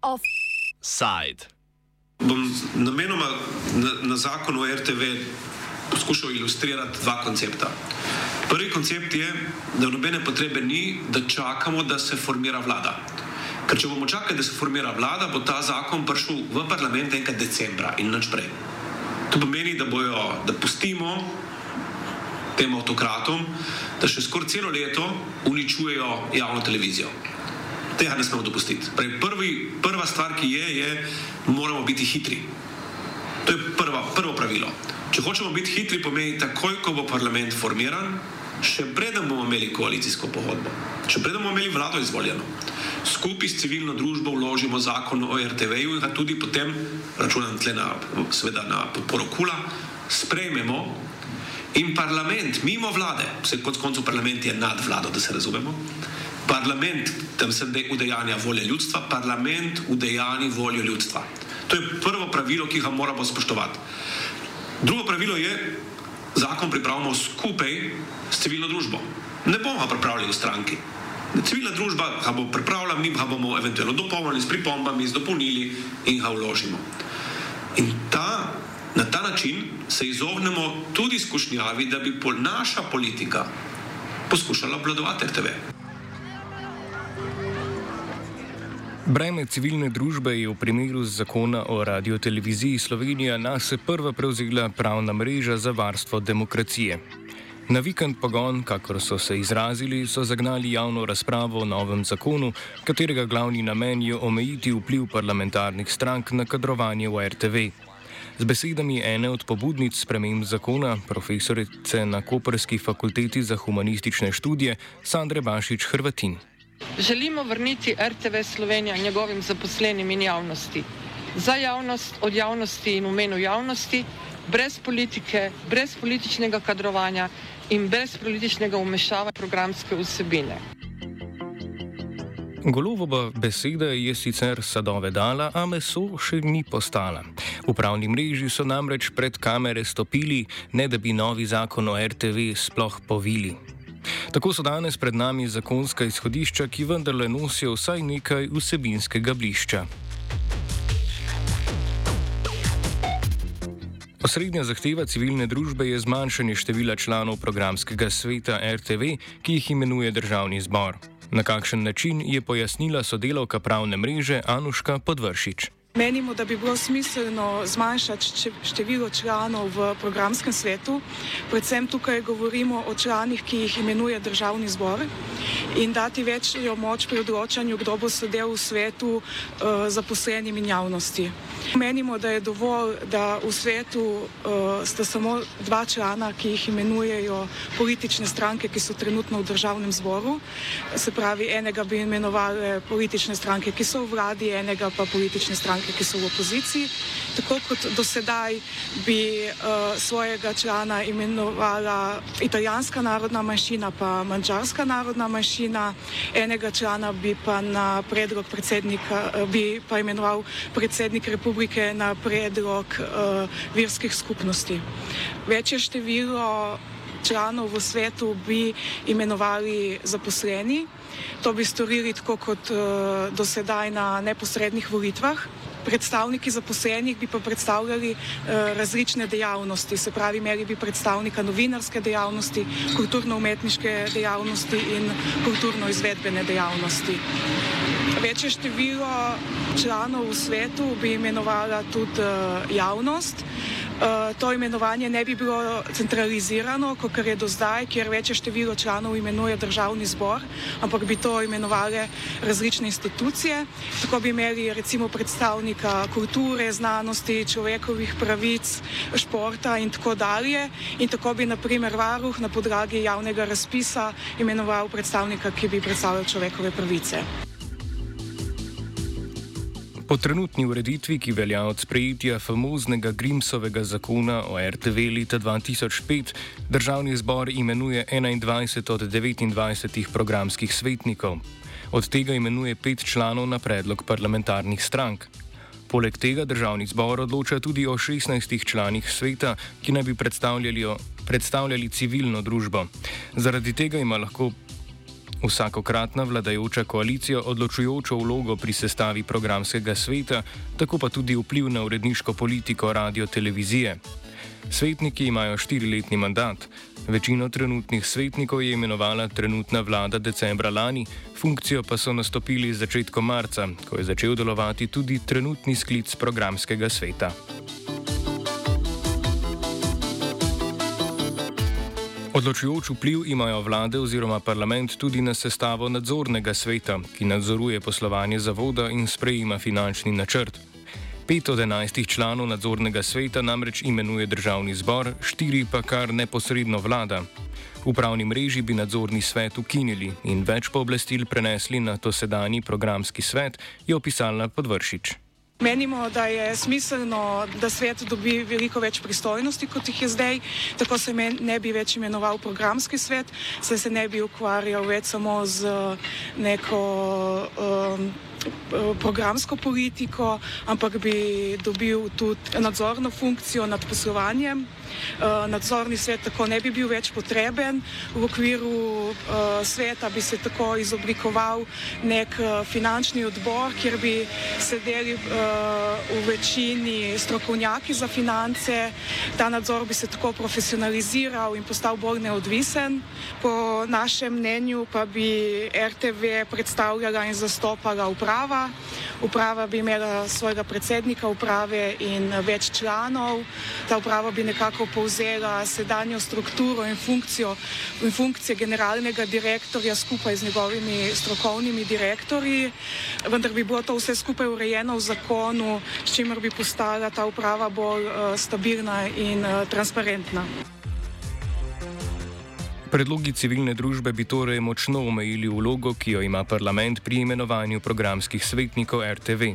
Offside. Bom namenoma na, na zakon o RTV poskušal ilustrirati dva koncepta. Prvi koncept je, da nobene potrebe ni, da čakamo, da se formira vlada. Ker če bomo čakali, da se formira vlada, bo ta zakon prišel v parlament enkrat decembra in nič prej. To pomeni, da, bojo, da pustimo tem avtokratom, da še skoraj celo leto uničujejo javno televizijo. Tega ne smemo dopustiti. Prej, prvi, prva stvar, ki je, je, moramo biti hitri. To je prva, prvo pravilo. Če hočemo biti hitri, pomeni takoj, ko bo parlament formiran, še preden bomo imeli koalicijsko pogodbo, še preden bomo imeli vlado izvoljeno. Skupaj s civilno družbo vložimo zakon o RTV-ju in ga tudi potem, računam tle na, seveda na podporo Kula, sprejmemo in parlament, mimo vlade, vse kot koncu parlament je nad vlado, da se razumemo, parlament, tam se udejanja volja ljudstva, parlament udejani voljo ljudstva. To je prvo pravilo, ki ga moramo spoštovati. Drugo pravilo je, zakon pripravimo skupaj s civilno družbo. Ne bomo ga pripravili v stranki. Civilna družba ga bo pripravila, mi ga bomo eventualno dopolnili s pripombami, z dopolnili in ga vložimo. In ta, ta način se izognemo tudi skušnjavi, da bi pol naša politika poskušala obvladovati RTV. Breme civilne družbe je v primeru zakona o radioteleviziji Slovenija nas prva prevzela pravna mreža za varstvo demokracije. Na vikend pogon, kakor so se izrazili, so zagnali javno razpravo o novem zakonu, katerega glavni namen je omejiti vpliv parlamentarnih strank na kadrovanje v RTV. Z besedami ene od pobudnic sprememb zakona, profesorice na Koperski fakulteti za humanistične študije, Sandre Bašič Hrvatin. Želimo vrniti RTV Slovenija njegovim zaposlenim in javnosti. Za javnost, od javnosti in v imenu javnosti, brez politike, brez političnega kadrovanja in brez političnega umešavanja programske vsebine. Golovova beseda je sicer sadove dala, a meso še ni postala. V pravni mreži so namreč pred kamere stopili, ne da bi novi zakon o RTV sploh povili. Tako so danes pred nami zakonska izhodišča, ki vendarle nosijo vsaj nekaj vsebinskega blišča. Osrednja zahteva civilne družbe je zmanjšanje števila članov programskega sveta RTV, ki jih imenuje državni zbor. Na kakšen način je pojasnila sodelovka pravne mreže Anuška Podvršič. Menimo, da bi bilo smiselno zmanjšati število članov v programskem svetu, predvsem tukaj govorimo o članih, ki jih imenuje državni zbor in dati večjo moč pri odločanju, kdo bo sedel v svetu uh, zaposlenim in javnosti. Menimo, da je dovolj, da v svetu uh, sta samo dva člana, ki jih imenujejo politične stranke, ki so trenutno v državnem zboru. Se pravi, enega bi imenovali politične stranke, ki so v vladi, enega pa politične stranke, ki so v opoziciji. Tako kot do sedaj bi uh, svojega člana imenovala italijanska narodna manjšina, pa mađarska narodna manjšina, enega člana bi pa na predlog predsednika, uh, bi pa imenoval predsednik republike na predlog uh, verskih skupnosti. Večje število članov v svetu bi imenovali zaposleni. To bi storili tako kot uh, do sedaj na neposrednih volitvah. Predstavniki zaposlenih bi pa predstavljali uh, različne dejavnosti, se pravi, imeli bi predstavnika novinarske dejavnosti, kulturno-umetniške dejavnosti in kulturno-izvedbene dejavnosti. Večje število članov v svetu bi imenovala tudi uh, javnost. Uh, to imenovanje ne bi bilo centralizirano, kot je do zdaj, kjer večje število članov imenuje državni zbor, ampak bi to imenovali različne institucije. Tako bi imeli recimo predstavnika kulture, znanosti, človekovih pravic, športa in tako dalje. In tako bi naprimer varuh na podlagi javnega razpisa imenoval predstavnika, ki bi predstavljal človekove pravice. Po trenutni ureditvi, ki velja od sprejetja famoznega Grimsovega zakona o RTV leta 2005, državni zbor imenuje 21 od 29 programskih svetnikov. Od tega imenuje pet članov na predlog parlamentarnih strank. Poleg tega državni zbor odloča tudi o 16 članih sveta, ki naj bi predstavljali, predstavljali civilno družbo. Zaradi tega ima lahko vsakokratna vladajoča koalicija odločujočo vlogo pri sestavi programskega sveta, tako pa tudi vpliv na uredniško politiko radio televizije. Svetniki imajo štiriletni mandat. Večino trenutnih svetnikov je imenovala trenutna vlada decembra lani, funkcijo pa so nastopili začetkom marca, ko je začel delovati tudi trenutni sklic programskega sveta. Odločujoč vpliv imajo vlade oziroma parlament tudi na sestavo nadzornega sveta, ki nadzoruje poslovanje zavoda in sprejima finančni načrt. Pet od enajstih članov nadzornega sveta namreč imenuje državni zbor, štiri pa kar neposredno vlada. V pravni mreži bi nadzorni svet ukinili in več pooblastil prenesli na to sedanji programski svet, je opisala Podvršič. Menimo, da je smiselno, da svet dobi veliko več pristojnosti, kot jih je zdaj. Tako se ne bi več imenoval programski svet, saj se ne bi ukvarjal več samo z neko. Um, programsko politiko, ampak bi dobil tudi nadzorno funkcijo nad poslovanjem. Eh, nadzorni svet tako ne bi bil več potreben. V okviru eh, sveta bi se tako izoblikoval nek eh, finančni odbor, kjer bi sedeli v večini strokovnjaki za finance. Ta nadzor bi se tako profesionaliziral in postal bolj neodvisen. Po našem mnenju pa bi RTV predstavljala in zastopala uprava. Uprava bi imela svojega predsednika uprave in več članov. Ta uprava bi nekako povzela sedanjo strukturo in funkcijo in funkcije generalnega direktorja skupaj z njegovimi strokovnimi direktorji, vendar bi bilo to vse skupaj urejeno v zakonu, s čimer bi postala ta uprava bolj uh, stabilna in uh, transparentna. Predlogi civilne družbe bi torej močno omejili vlogo, ki jo ima parlament pri imenovanju programskih svetnikov RTV.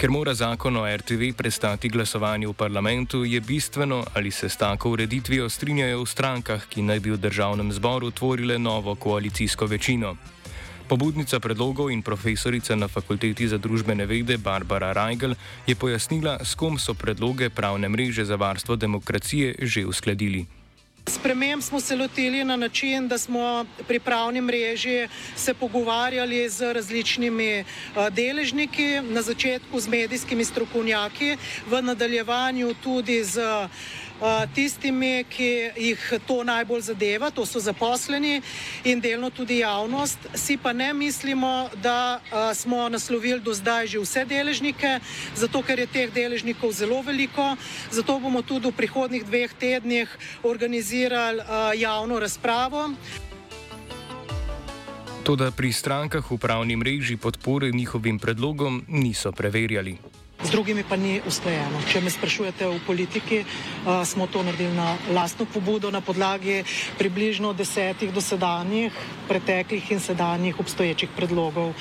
Ker mora zakon o RTV prestati glasovanje v parlamentu, je bistveno, ali se s tako ureditvijo strinjajo v strankah, ki naj bi v državnem zboru tvorile novo koalicijsko večino. Pobudnica predlogov in profesorica na Fakulteti za družbene vede Barbara Reigel je pojasnila, s kom so predloge pravne mreže za varstvo demokracije že uskladili. Sprememb smo se lotili na način, da smo pri pravni mreži se pogovarjali z različnimi deležniki, na začetku z medijskimi strokovnjaki, v nadaljevanju tudi z tistimi, ki jih to najbolj zadeva, to so zaposleni in delno tudi javnost. Si pa ne mislimo, da smo naslovili do zdaj že vse deležnike, zato ker je teh deležnikov zelo veliko. Zato bomo tudi v prihodnih dveh tednih organizirali javno razpravo. Toda pri strankah v pravni mreži podpore njihovim predlogom niso preverjali z drugimi pa ni usklajeno. Če me sprašujete v politiki, uh, smo to naredili na lastno pobudo na podlagi približno desetih dosedanjih, preteklih in sedanjih obstoječih predlogov.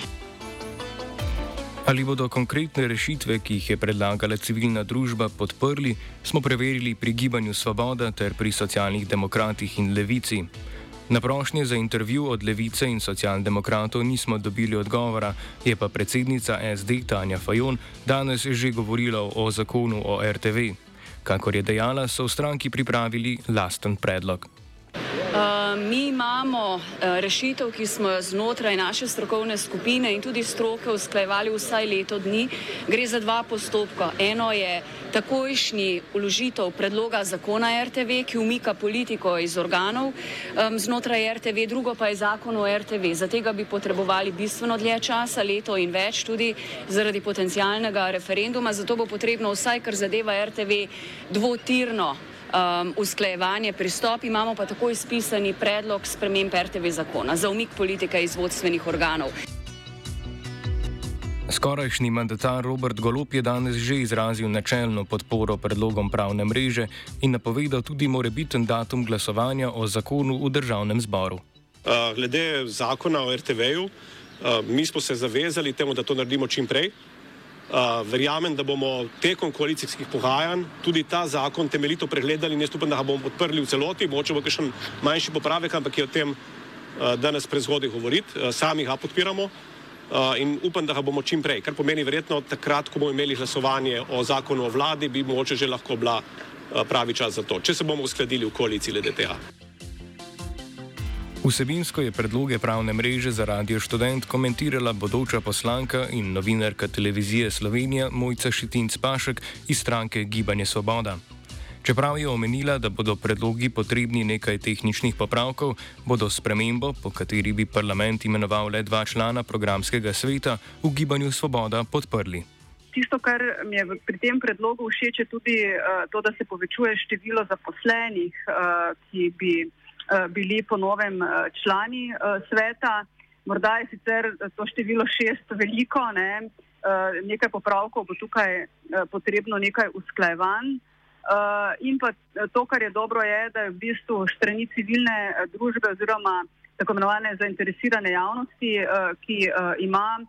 Ali bodo konkretne rešitve, ki jih je predlagala civilna družba, podprli, smo preverili pri Gibanju Svoboda ter pri socialnih demokratih in levici. Na prošnje za intervju od levice in socialdemokratov nismo dobili odgovora, je pa predsednica SD Tanja Fajon danes že govorila o zakonu o RTV. Kakor je dejala, so v stranki pripravili lasten predlog. Uh, mi imamo uh, rešitev, ki smo jo znotraj naše strokovne skupine in tudi stroke usklajevali vsaj leto dni. Gre za dva postopka. Eno je takojšnji uložitev predloga zakona RTV, ki umika politiko iz organov znotraj RTV, drugo pa je zakon o RTV. Za tega bi potrebovali bistveno dlje časa, leto in več, tudi zaradi potencijalnega referenduma. Zato bo potrebno vsaj, kar zadeva RTV, dvotirno um, usklajevanje, pristop, imamo pa takoj spisani predlog sprememb RTV zakona za umik politike iz vodstvenih organov. Skorajšnji mandatar Robert Golop je danes že izrazil načelno podporo predlogom pravne mreže in napovedal tudi morebiten datum glasovanja o zakonu v državnem zboru. Uh, glede zakona o RTV-ju, uh, mi smo se zavezali temu, da to naredimo čim prej. Uh, verjamem, da bomo tekom koalicijskih pogajanj tudi ta zakon temeljito pregledali in jaz upam, da ga bomo podprli v celoti, moče bo še manjši popravek, ampak je o tem uh, danes prezgodaj govoriti. Uh, sami ga podpiramo. In upam, da ga bomo čim prej, kar pomeni verjetno takrat, ko bomo imeli glasovanje o zakonu o vladi, bi mogoče že lahko bila pravi čas za to, če se bomo uskladili v koaliciji glede tega. Vsebinsko je predloge pravne mreže za radio študent komentirala bodoča poslanka in novinarka televizije Slovenija Mojca Šitinc Pašek iz stranke Gibanje Svoboda. Čeprav je omenila, da bodo predlogi potrebni nekaj tehničnih popravkov, bodo spremembo, po kateri bi parlament imenoval le dva člana programskega sveta, v Gibanju Svoboda podprli. Tisto, kar mi je pri tem predlogu všeč, je tudi uh, to, da se povečuje število zaposlenih, uh, ki bi. Eh, bili po novem eh, člani eh, sveta. Morda je sicer to število šest veliko, ne? nekaj popravkov bo tukaj potrebno, nekaj usklajevanj. In pa to, kar je dobro, je, da je v bistvu strani civilne družbe oziroma tako imenovane zainteresirane javnosti, ki ima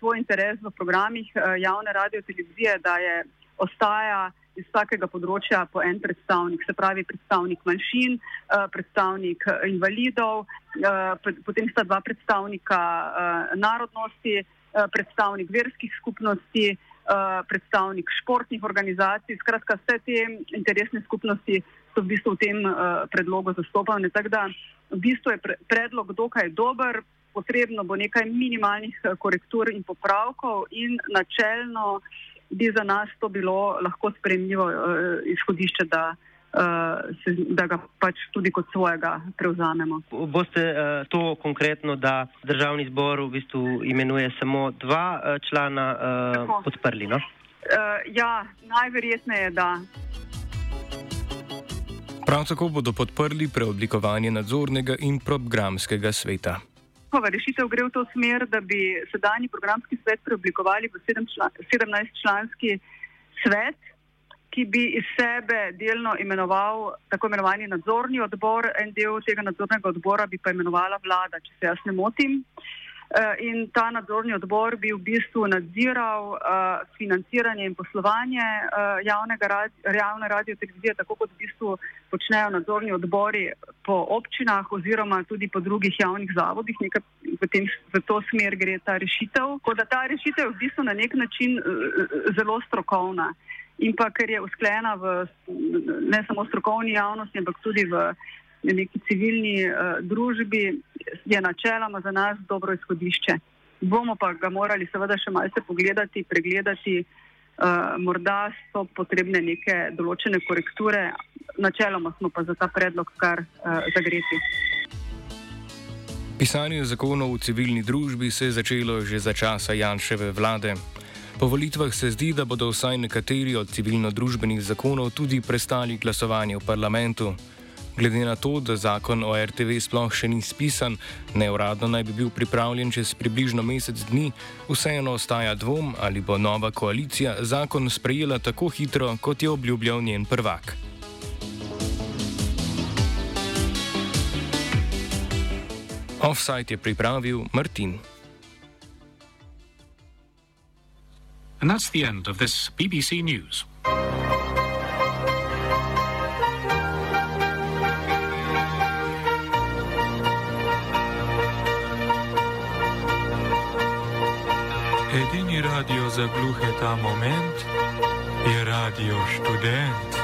svoj interes v programih javne radio televizije, da je ostaja iz vsakega področja po en predstavnik, se pravi predstavnik manjšin, eh, predstavnik eh, invalidov, eh, potem sta dva predstavnika narodnosti, predstavnik verskih skupnosti, predstavnik športnih organizacij. Skratka, vse te interesne skupnosti so v bistvu v tem predlogu zastopane. Tako da v bistvu je predlog dokaj dober. Potrebno bo nekaj minimalnih korektur in popravkov, in načelno uh, bi za nas to bilo lahko spremljivo uh, izhodišče, da, uh, se, da ga pač tudi kot svojega prevzamemo. Boste uh, to konkretno, da državni zbor v bistvu imenuje samo dva uh, člana uh, podprli? No? Uh, ja, najverjetneje da. Prav tako bodo podprli preoblikovanje nadzornega in programskega sveta njihova rešitev gre v to smer, da bi sedanji programski svet preoblikovali v 17-članski svet, ki bi iz sebe delno imenoval tako imenovani nadzorni odbor, en del tega nadzornega odbora bi pa imenovala vlada, če se jaz ne motim. Eh, in ta nadzorni odbor bi v bistvu nadziral uh, financiranje in poslovanje uh, javnega radi, radio televizije, tako kot v bistvu počnejo nadzorni odbori po občinah oziroma tudi po drugih javnih zavodih. Nekaj v, tem, v to smer gre ta rešitev. Tako da ta rešitev je v bistvu na nek način zelo strokovna. In pa ker je usklena v ne samo strokovni javnosti, ampak tudi v neki civilni uh, družbi, je načeloma za nas dobro izhodišče. Bomo pa ga morali seveda še malce pogledati, pregledati, uh, morda so potrebne neke določene korekture, načeloma smo pa za ta predlog kar uh, zagreti. Pisanje zakonov v civilni družbi se je začelo že za časa Janševe vlade. Po volitvah se zdi, da bodo vsaj nekateri od civilno-družbenih zakonov tudi prestali glasovanje v parlamentu. Glede na to, da zakon o RTV sploh še ni spisan, neuradno naj bi bil pripravljen čez približno mesec dni, vseeno ostaja dvom, ali bo nova koalicija zakon sprejela tako hitro, kot je obljubljal njen prvak. Offside je pripravil Martin. And that's the end of this BBC News. Za gluhe ta moment je radio študent.